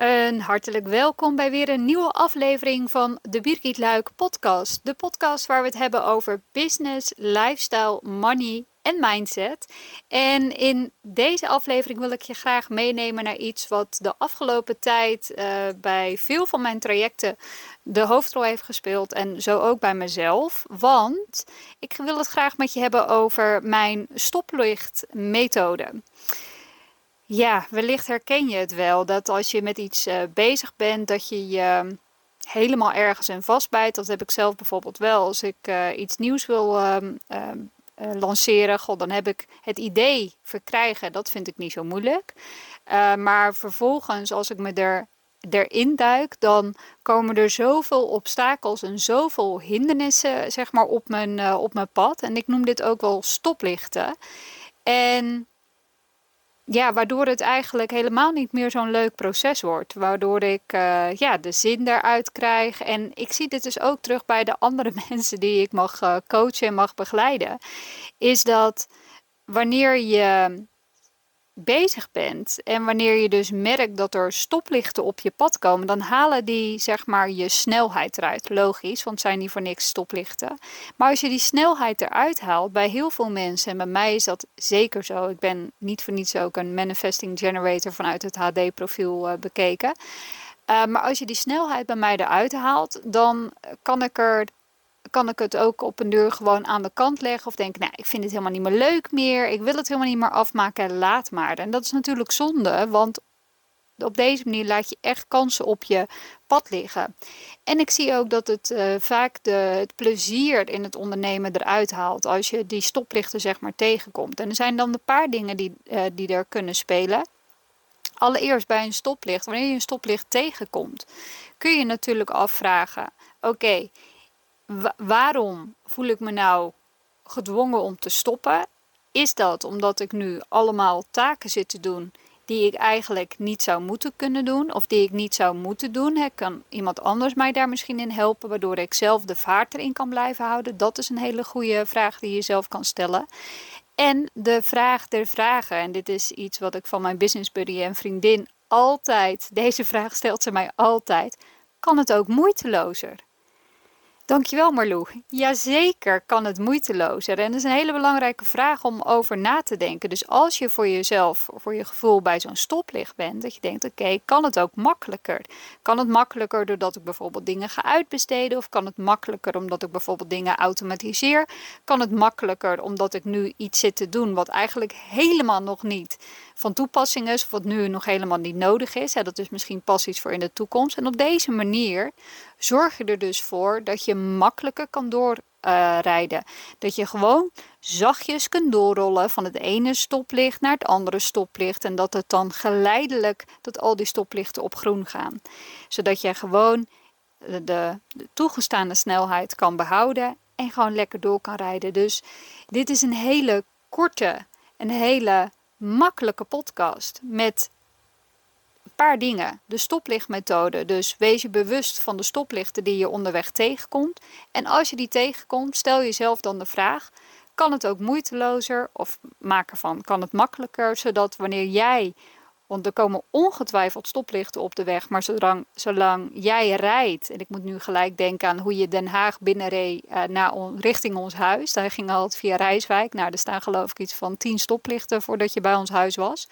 Een hartelijk welkom bij weer een nieuwe aflevering van de Birgit Luik podcast. De podcast waar we het hebben over business, lifestyle, money en mindset. En in deze aflevering wil ik je graag meenemen naar iets wat de afgelopen tijd uh, bij veel van mijn trajecten de hoofdrol heeft gespeeld en zo ook bij mezelf. Want ik wil het graag met je hebben over mijn stoplichtmethode. Ja, wellicht herken je het wel. Dat als je met iets uh, bezig bent, dat je je helemaal ergens in vastbijt. Dat heb ik zelf bijvoorbeeld wel. Als ik uh, iets nieuws wil uh, lanceren, god, dan heb ik het idee verkrijgen. Dat vind ik niet zo moeilijk. maar vervolgens, als ik me er erin duik, dan komen er zoveel obstakels en zoveel hindernissen zeg maar, op, mijn, op mijn pad. En ik noem dit ook wel stoplichten. En ja, waardoor het eigenlijk helemaal niet meer zo'n leuk proces wordt. Waardoor ik uh, ja, de zin eruit krijg. En ik zie dit dus ook terug bij de andere mensen die ik mag uh, coachen en mag begeleiden. Is dat wanneer je bezig bent en wanneer je dus merkt dat er stoplichten op je pad komen, dan halen die zeg maar je snelheid eruit. Logisch, want zijn die voor niks stoplichten. Maar als je die snelheid eruit haalt, bij heel veel mensen, en bij mij is dat zeker zo, ik ben niet voor niets ook een manifesting generator vanuit het HD-profiel uh, bekeken. Uh, maar als je die snelheid bij mij eruit haalt, dan kan ik er kan ik het ook op een deur gewoon aan de kant leggen. Of denk, nou, ik vind het helemaal niet meer leuk meer. Ik wil het helemaal niet meer afmaken. Laat maar. En dat is natuurlijk zonde, want op deze manier laat je echt kansen op je pad liggen. En ik zie ook dat het uh, vaak de, het plezier in het ondernemen eruit haalt als je die stoplichten zeg maar tegenkomt. En er zijn dan een paar dingen die, uh, die er kunnen spelen. Allereerst bij een stoplicht, wanneer je een stoplicht tegenkomt, kun je natuurlijk afvragen: oké, waarom voel ik me nou gedwongen om te stoppen? Is dat omdat ik nu allemaal taken zit te doen die ik eigenlijk niet zou moeten kunnen doen of die ik niet zou moeten doen? Kan iemand anders mij daar misschien in helpen, waardoor ik zelf de vaart erin kan blijven houden? Dat is een hele goede vraag die je zelf kan stellen. En de vraag der vragen, en dit is iets wat ik van mijn business buddy en vriendin altijd, deze vraag stelt ze mij altijd, kan het ook moeitelozer? Dankjewel Marlou. Jazeker kan het moeitelozer. En dat is een hele belangrijke vraag om over na te denken. Dus als je voor jezelf, voor je gevoel bij zo'n stoplicht bent, dat je denkt, oké, kan het ook makkelijker? Kan het makkelijker doordat ik bijvoorbeeld dingen ga uitbesteden? Of kan het makkelijker omdat ik bijvoorbeeld dingen automatiseer? Kan het makkelijker omdat ik nu iets zit te doen wat eigenlijk helemaal nog niet van toepassing is, of wat nu nog helemaal niet nodig is? Dat is misschien pas iets voor in de toekomst. En op deze manier zorg je er dus voor dat je makkelijker kan doorrijden. dat je gewoon zachtjes kunt doorrollen van het ene stoplicht naar het andere stoplicht. En dat het dan geleidelijk dat al die stoplichten op groen gaan. Zodat je gewoon de, de toegestaande snelheid kan behouden en gewoon lekker door kan rijden. Dus dit is een hele korte, een hele makkelijke podcast met paar dingen. De stoplichtmethode. Dus wees je bewust van de stoplichten die je onderweg tegenkomt. En als je die tegenkomt, stel jezelf dan de vraag: kan het ook moeitelozer of maak ervan kan het makkelijker, zodat wanneer jij want er komen ongetwijfeld stoplichten op de weg. Maar zolang, zolang jij rijdt. En ik moet nu gelijk denken aan hoe je Den Haag binnenreed uh, naar richting ons huis. Daar ging altijd via Rijswijk. Nou, er staan geloof ik iets van tien stoplichten voordat je bij ons huis was.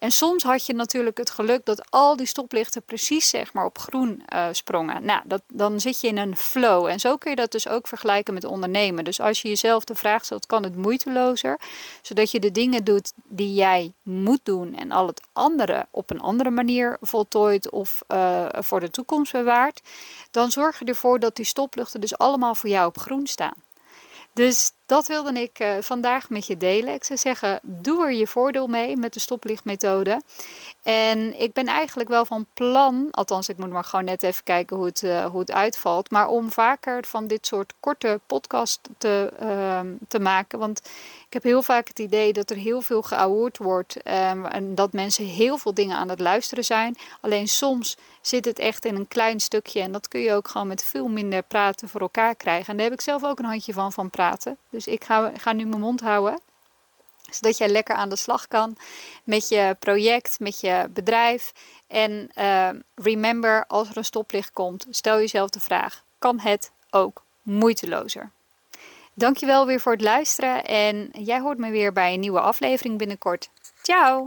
En soms had je natuurlijk het geluk dat al die stoplichten precies zeg maar op groen uh, sprongen. Nou, dat, dan zit je in een flow. En zo kun je dat dus ook vergelijken met ondernemen. Dus als je jezelf de vraag stelt, kan het moeitelozer? Zodat je de dingen doet die jij moet doen en al het andere op een andere manier voltooid of uh, voor de toekomst bewaart. Dan zorg je ervoor dat die stoplichten dus allemaal voor jou op groen staan. Dus dat wilde ik uh, vandaag met je delen. Ik zou zeggen, doe er je voordeel mee met de stoplichtmethode. En ik ben eigenlijk wel van plan, althans ik moet maar gewoon net even kijken hoe het, uh, hoe het uitvalt, maar om vaker van dit soort korte podcast te, uh, te maken. Want ik heb heel vaak het idee dat er heel veel geawoord wordt um, en dat mensen heel veel dingen aan het luisteren zijn. Alleen soms zit het echt in een klein stukje en dat kun je ook gewoon met veel minder praten voor elkaar krijgen. En daar heb ik zelf ook een handje van, van praten. Dus ik ga, ga nu mijn mond houden. zodat jij lekker aan de slag kan met je project, met je bedrijf. En uh, remember, als er een stoplicht komt, stel jezelf de vraag: kan het ook moeitelozer? Dankjewel weer voor het luisteren en jij hoort me weer bij een nieuwe aflevering binnenkort. Ciao!